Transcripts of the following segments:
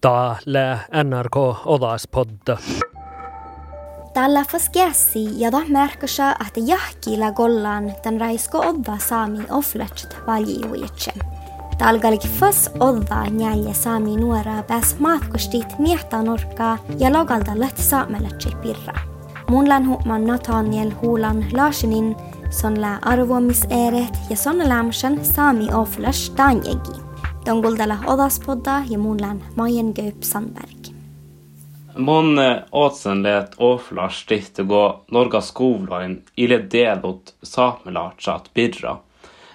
Täällä NRK Odaspodda. Tällä foskeasi ja tahmerkasa, että jahkilla gollaan tämän raisko odda saami ofletset valjiuitse. Talgalki fos odda njälje saami nuora pääs matkustit miehtä norkkaa ja logalta lähti saameletse pirra. Mun lanhuman Nathaniel Hulan Larsenin sonla arvoamiseret ja sonna lämsen saami ofles tanjegi. Don Guldala Odaspodda, Jemonland, Majen Gaup Sandberg. Måne eh, åtsenlet åflar stifte gå Norga skovloin ile delot samelartsat birra.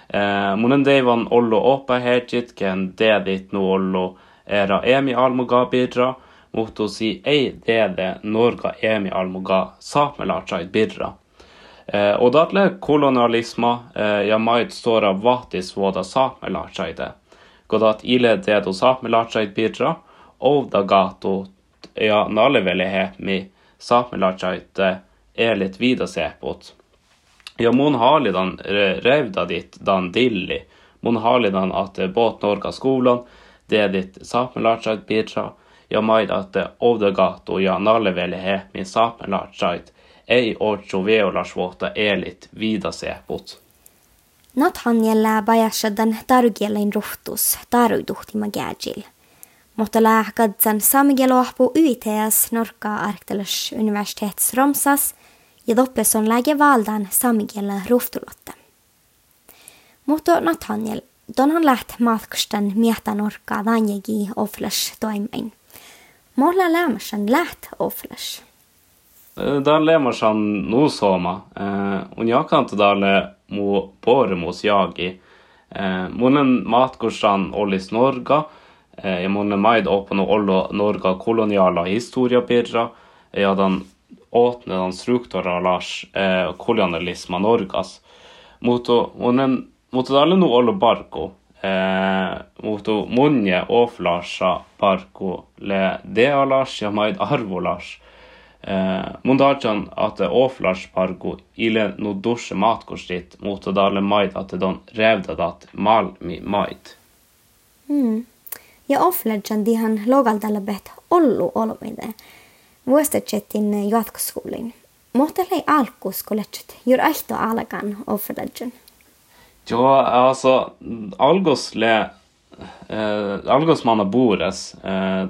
Eh, Månen deivan ollo åpa hertjitken dedit no ollo era emi almoga birra mot å si ei dele Norga emi almoga samelartsat birra. Eh, og datle kolonialisma eh, jamait stora vatis voda bidra godat-ile det dosa melachait birra, ovda gato ja nalevelehe mi samelatsjait er eh, e litt vid å se på. Ja, mon halidan revda ditt dan dilli, mon halidan at eh, båt norga skolan, det ditt samelatsjait birra, ja maid at eh, ovda gato ja nalevelehe mi samelatsjait ei orcho veolasvåta er litt vid å se på. Nathaniel bajashadan tarugielain ruhtus taruiduhtima gääjil. Mutta lähkadsan samigelohpu YTS Norka Arktelas universitets Romsas ja doppeson läge valdan samigela ruhtulotta. Mutta Nathaniel, don han läht matkustan mietä Norka danjegi oflas toimain. Molla lämmäsen läht oflas. Da lämmäsen nu soma. Och jag må boremos jagi. Eh, munnen matkursan ollis Norga, eh, ja munne maid åpne ollo Norga koloniala historiapirra, ja den åtne den struktora lars eh, kolonialisma Norgas. Moto munnen moto dalle no ollo barko, moto munje oflarsa barko le dea lars ja maid arvo lars. Eh, mun dajan at oflash pargo ile no dushe mot å dale maid at don revdadat malmi maid. Mm. Ja oflajan dihan logaltalla bet ollu olmide. Vuostatjetin jatkoskoulin. Mutta lei Gjør jur aihto alkan oflajan. Jo, altså, algos le eh, algos manna bores eh,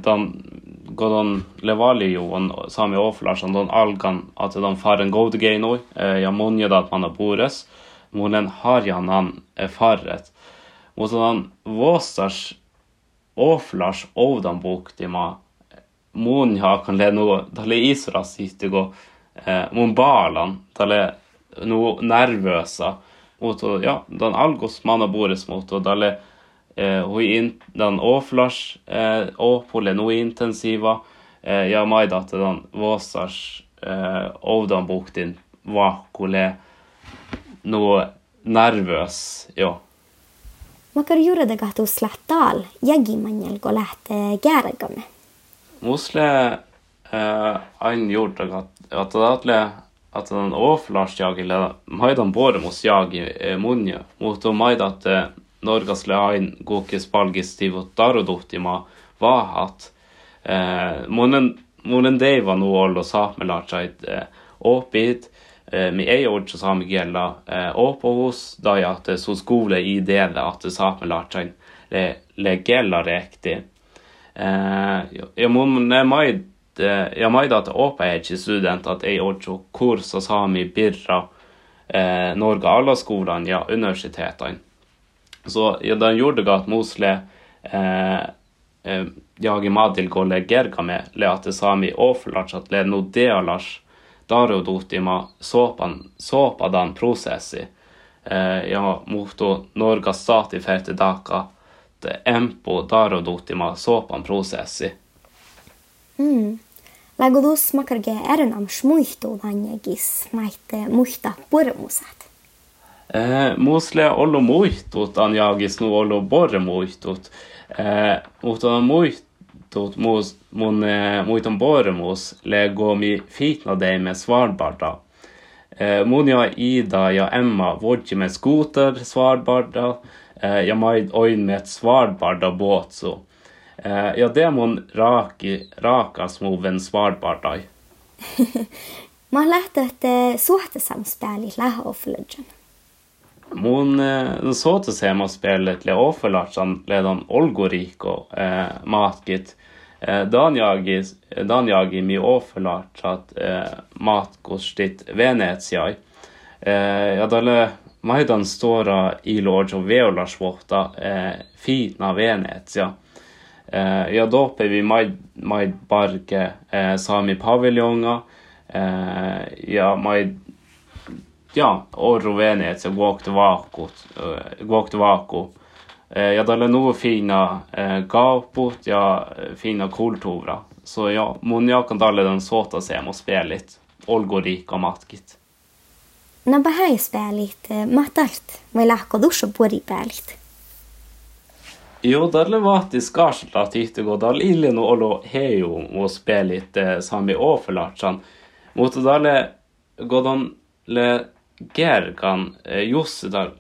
godan levalioon sami oflarsan don algan att de faren god grej nu. Eh, jag monjade att man har bores. Monen har jag nan är farret. Och sådan våstars oflars ovdan boktima mon jag kan le nu tale isras hittigo eh, mon balan noe nu Og så, ja, den algos man har bores mot och tale hoiindan åflars eh, åpole eh, nointensiva eh, ja maidatadan våsars eh, ovdan buktin vaakule no nervös jo. Makar juurede kahtu slahtaal jägi manjalko lähtee käärekamme. Musle eh, ain juurta katadaatle at den åflars jeg maidan båre mus jagi eh, munja. Mutta maidatte Norgas lain kokes palgistivot taroduhtimaa vaahat. Eh, monen, monen deiva nu ollo saamelaatsaid eh, opit, eh, mi ei ordsa saame kielä opohus, tai ahte så skole i dele ahte saamelaatsain le, le kielä reekti. Ja mun ne maid ja maida at åpa er ikke student at ei ordsa kursa saami birra eh, Norge alla skolene ja universitetene. Så ja, da gjorde det at Mosle eh, eh, jage madil golle gergame le at sami oflatsat le no dealash darodotima såpan såpadan prosessi eh, ja moto norga stati ferte daka te empo darodotima såpan prosessi mm. Lagodus makarge eren am shmuihto danjegis naite muhta burmusat. Eh, Mosle ollo muittut on jaagisnu ollo borre muittut. Eh, mutta on muittut muus, mun eh, muiton borremus legomi fitna deime Svalbarda. Eh, mun med skoter Svalbarda. Eh, ja maid oin med Svalbarda båtsu. Eh, ja demon raki, rakas muven Svalbardai. Man lähtee, että suhteessa on täällä lähtöofflöjän. Mun suhtesamspelit lähöoffeledgen ledan olgoriko eh, matkit. Eh, dan jagi, dan jagi mi offelat eh, matkostit Venetsiai. Eh, ja dalle maidan stora ilorjo veolasvuotta eh, fina Venetsia. Eh, ja dope vi maid, maid barke eh, sami paviljonga. Eh, ja maid ja, Orro Venezia, Guoktovaco, Guoktovaco. Eh, eh, ja, det er noen fine eh, gapot, ja, fine kulturer. Så ja, men jeg kan alle den såta sem og spille litt. Olgorika matgit. Nå bare jeg spille litt matalt, men jeg lager dusj og bor i litt. Jo, da er vært i skarselt at da går. Det er ille nå å hejo og spille litt sammen og overlatsen. Mot da der går det le gergan just da,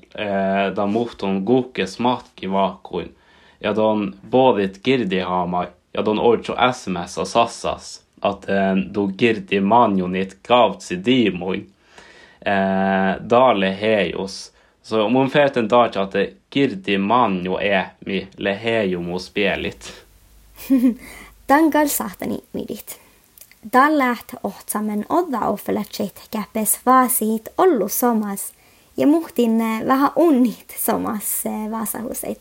da muhton gukes matki vakuin. Ja don bodit girdi hamai, ja don orcho sms og sassas, at do girdi manjonit gavtsi dimoin. Eh, dale heios, Så om hon färt en dag at det girdi manjo er mi le hejo mo spelit. Dangal sahtani midit. Dallat ohtsamen odda offelatsit käpes vaasit ollu somas ja muhtin vähän unnit somas vaasahuset.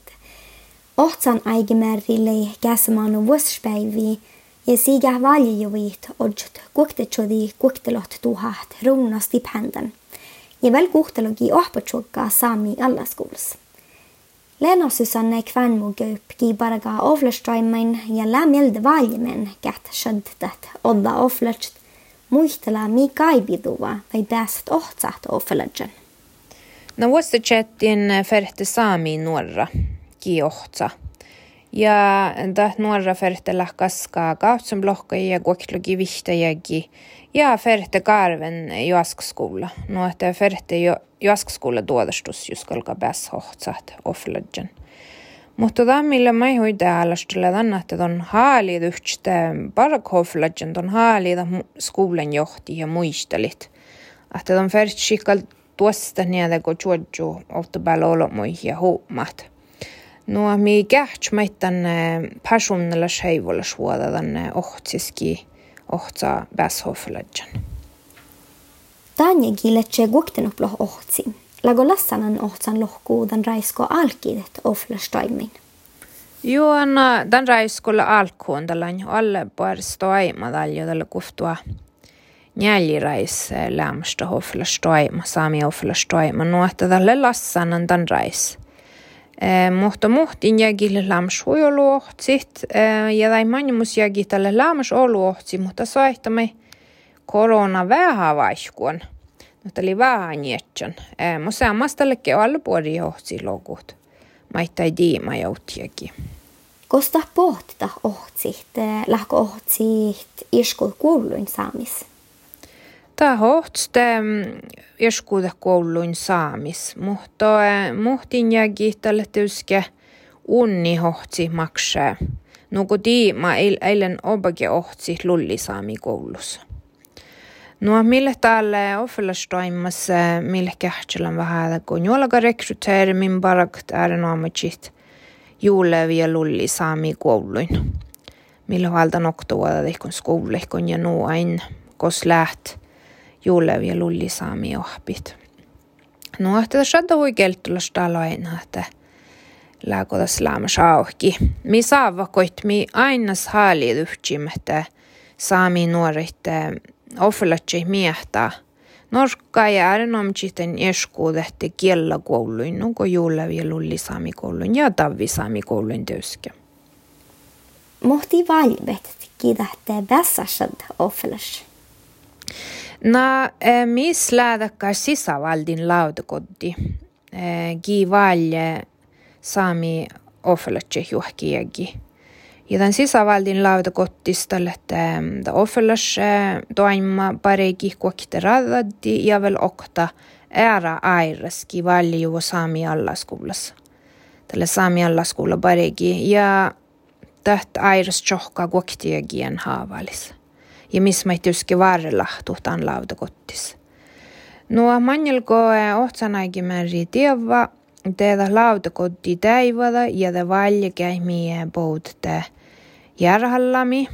Ohtsan aigemerrille käsemanu vuospäivi ja siga valjujuvit odjut kuktetsodi kuktelot tuhat ruuna stipenden. Ja väl kuhtelogi ohpatsuga saami allaskuuls. Lena Susanne Kvänmogaup gi baraga oflestraimain ja lämjälde valjemen gät sjöddet odda oflert muistella mi kaibiduva vai bäst ohtsat offeledgen. No vuosta chattin ferte saami nuorra gi ohtsa. Ja da nuorra ferte lahkaska kautsum lohka ja kuoklogi vihtajagi ja ferte karven juaskskola. No että ferte jo juaskskola tuodastus juskalka pääs hohtsat offledgen. Mutta tämä, millä mä hui täällä, on, että on haali yhtä parak hoffledgen, on haali skolan johti ja muistelit. Että on ferte skikkal tuosta niitä, kun juodju, ofta päällä olomui ja huumat. No, mi käht meittan personilla scheivolla suoda tänne ohtsiski ohtsa bäshoffeledjan. Tanja letse guoktenoplo ohtsi. Lago lassanan ohtsan lohkuudan raisko alkidet oflastoimin. Joo, no, dan raiskolla alkuun tällainen alle par stoima tällä kuftua njäljirais lämstä hofla stoima, saami hofla stoima, nuotta tälle lassanan dan rais. Mutta muhtin jägille lämmäs huijoluohtsit ja tai manjumus jägi tälle oluohtsi, mutta soihtamme korona vähän vaihkuon. Mutta oli vähän nietsän. Mutta sammastallekin alle puoli johtsi logut. Maittai diima joutiakin. Kosta pohtita ohtsit, lähkö ohtsit iskut kuuluin saamis? Tämä hohtste joskuuta kouluin saamis, mutta muhtin jägi tälle tyske unni hohtsi maksaa. Nuku tiima eilen obage ohtsi lulli saami koulussa. No mille täällä offellastoimas, mille kähtsälän vähän, kun jollaga rekryteeri min barakt äärenomachit juulevi ja lulli saami kouluin. Millä valta noktuada kun skoulehkon ja nuain, kos läht juulevi ja lulli saami ohpit. No, että shadda hui keltulasta aloina, että lääkodas läämäs auki. Mi saava koit mi ainas haali yhtsim, että saami nuoret offelatsi miehtä. Norska ja äärenomchiten eskuudehti kiellä kouluin, nuko juulevi ja lulli saami kouluin ja tavvi saami kouluin työskä. Mohti valvet kiidähtää vässäsad offelas. No, mis lähdakka sisävaldin lautakotti. Gi valje saami offelatsi juhkiegi. Ja ta on sisävaldin lauda kottistall, että ähm, ta offellas äh, toima pari kihkuakite radaddi ja vel okta ära airaski valju saami allaskuulas. Tälle saami allaskuulla paregi ja täht airas tjohka kuaktiagien haavalis. Ja mis ma ei tüski varrella tuhtan lauda kottis. No manjelko äh, ohtsanaikin määrin tievaa, teda lautakotti täivada ja ta välja käimi poutte järhallami.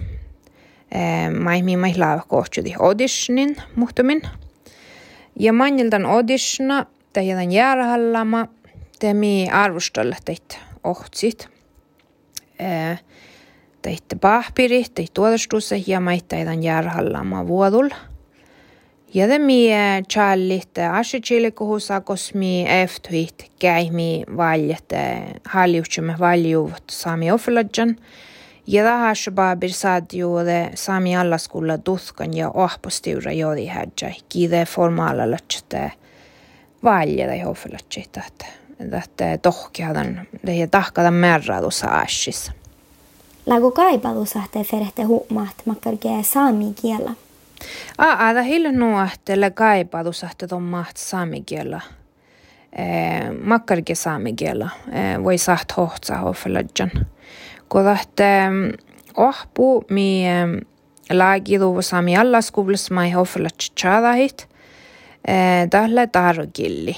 Maimi mai laavakohtsuti auditionin muhtumin. Ja manjiltan auditiona ta jätän järhallama temi arvostella teitä ohtsit. Teitä pahpirit, teitä tuotestussa ja maita jätän järhallama vuodulla. Ja det mi challit ashichili kuhusa kosmi eftuit käihmi valjet haljuhtsumme valjuvat saami oflajan. Ja tahas babir sadju de saami allaskulla tuhkan ja ohpostiura jodi hädjä. Kide formaalalla tjätä valjeda ja oflatjit. Että tohkiadan, det tahkadan merradu saashis. Lago kaipadu sahte ferehte huumaat makkarkee saami kielä. Aa, da hille nuohtele kaipadu sahte ton maht saamikielä. Makkarke saamikielä. Voi saht hohtsa hoffelajan. Kodahte ohpu mi laagidu saami alla skuvlas mai hoffelat chadahit. Tälle targilli.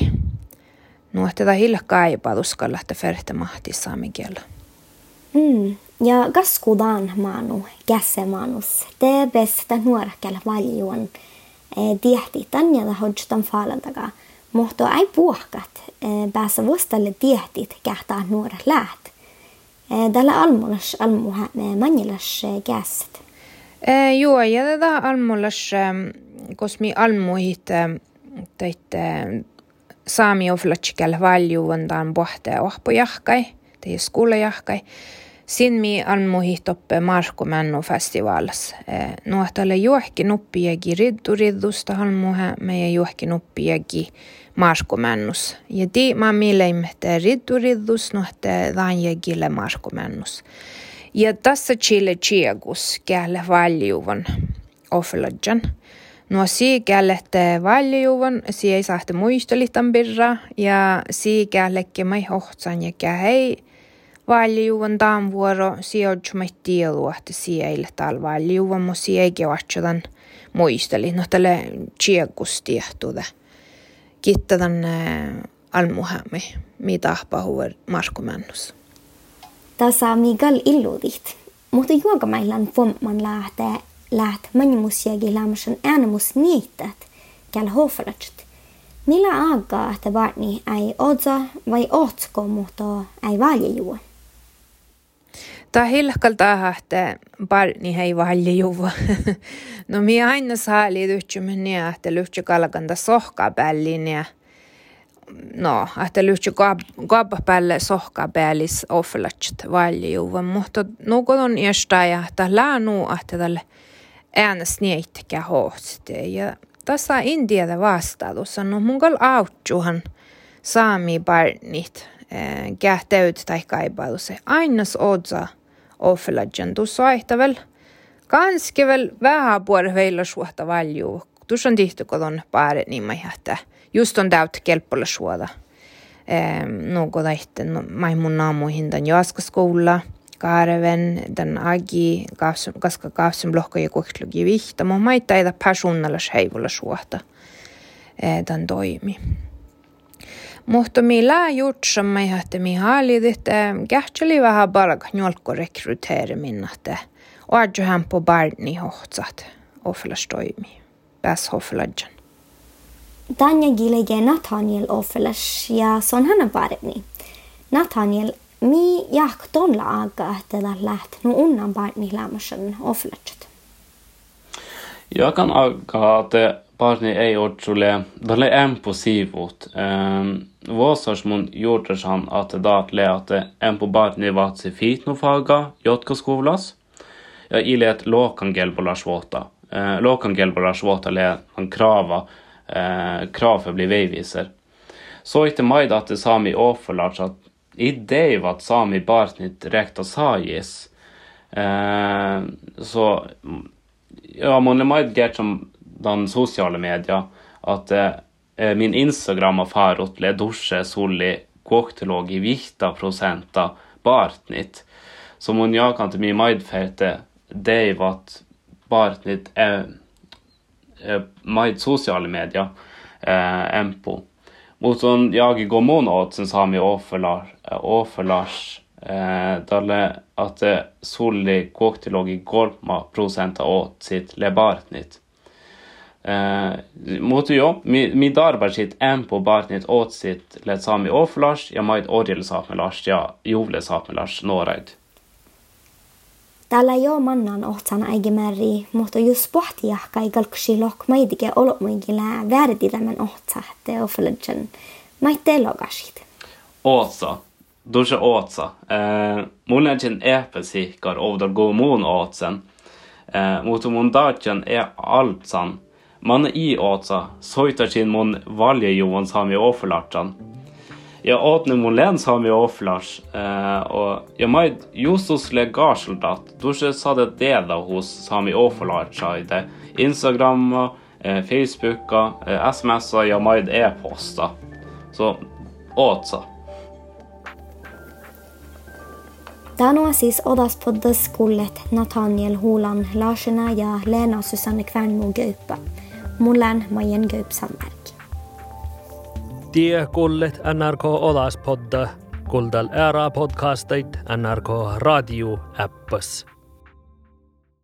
Nuohte da hille kaipadu skallahte ferte mahti saamikielä. Mm. Ja kaskudan maanu käsemaanus. Te besta nuorakkel valjuan tiehti tanjada hodjtan faalantaga. Mohto ei puhkat päässä vuostalle tiehtit kähtää nuora läht. Tällä almulas almuha manjilas käsit. Joo, ja tätä almulas, kosmi almuhit teit saami oflatsikal valjuan taan pohte ohpojahkai, tei skuulajahkai. Sin mi almuhihtoppe Marko Männu festivaalis. Nuotalle juohki nuppiegi riddu riddusta halmuhe meie juohki nuppiegi Marko Männus. Ja ti ma mileimmete riddu riddus nuhte danjegille Marko Männus. Ja tässä chile chiegus käälle valjuvan oflajan. No si källette valjuvan, si ei sahte muistolitan birra ja si käällekke mai hohtsan ja kähei valjuun taan vuoro sijoittumat tieluohti siellä tal valjuun mu siege vatsadan muisteli no tälle chiekustiehtude kittadan almuhamme mitä pahuver Marko Männus. Tässä Miguel illudit, mutta juoka mailan fomman lähtee läht manimusjegi lämmösen äänemus niittät, käl hofratsit. Millä aikaa, että varni, niin ei otsa vai otsko, mutta ei valjejuon? Ta hilkalta ahte barni hei valje juva. no mi aina saali lyhtsymme niin, että lyhtsy kalkanta sohka pällin ja no, että lyhtsy kaappa päälle sohka päällis offlatsit valje juva. Mutta nuko on iästä ja että läänu että tälle äänes niittäkään hohtste. Ja tässä Indiada vastaadussa, no mun kal autjuhan saami barnit kähteyt tai kaipailu se ainas odsa offelajan. Tuossa vaihtavel kanske väl vähän puolella veillä suhta valju. Tuossa on tihty kodon paare niin mä jähtää. Just on täyttä kelpolla suoda. No kun tähtä, no mä mun naamuihin tämän jaskaskoula. Kaareven, den agi, kaska kaavsen blokka ja kuhtlugi vihta. Mä taida persoonallis heivulla suhta. Tämän toimi. Mutta mi lää jutsa mä jähtä mi haalid, että kähtseli vähän palka njolkko rekryteeri minnahte. Oadju hän på barni hohtsat. Oflas toimi. Pääs hoflajan. Tanja gilege Nathaniel oflas ja son hana barni. Nathaniel, mi jak tonla aga että läht no unnan barni lämmösen oflatset. Jag kan aga att barni ei otsule, dalle vårsesjon gjorde sånn at det ble at en på bar nivå til fitnofaga jåtkaskolas, ja, i let låkan gelbolasjvåta. Eh, låkan gelbolasjvåta le han krava, eh, krav for å bli veiviser. Så etter mai da til sami åforlats at i det var at sami barnit rekta sajis, eh, så ja, man er mye gert som den sosiale media, at eh, Min Instagram har far ble dusje soli koktelåg i vikta prosenta bartnitt. Så monjakene til min maidfete, det er at bartnitt er maid sosiale medier, eh, Empo. Mot sånn jager går månåtsen sami åfelars eh, dalle at soli koktelåg i golma prosenta åt sitt le bartnitt. Eh, mot jobb. Min sitt en på barnet åt sitt lett sami overlars, ja maid orgel samme lars, ja jovle samme lars, nårøyd. Täällä jo mannan ohtsan äigemäri, mutta jos pohti jahka ei kalkusi lok maidike olomuinkilä vääräti tämän ohtsahte oflödsen maitte logasit. Ootsa. Dusja ootsa. Eh, Mulnägen epäsikkar ovdar god mun ootsen. Eh, mot mun dagen er alt sant man i åtsa, soitaskin mon valje joan sami ofelartan. Ja åtne mon len sami ofelars, eh, og ja mai justus legarseldat, dusje sa det deda hos sami ofelarsa i det, Instagram, eh, Facebook, eh, sms ja mai e-posta. Så åtsa. Danoa siis odas skolet Nathaniel Holand Larsena ja Lena Susanne Kvernmo Gaupa. Mulan Majen Gaup Sandberg. Tie kuulet NRK Olas podda, kuuldel ära podcasteid NRK raadio äppas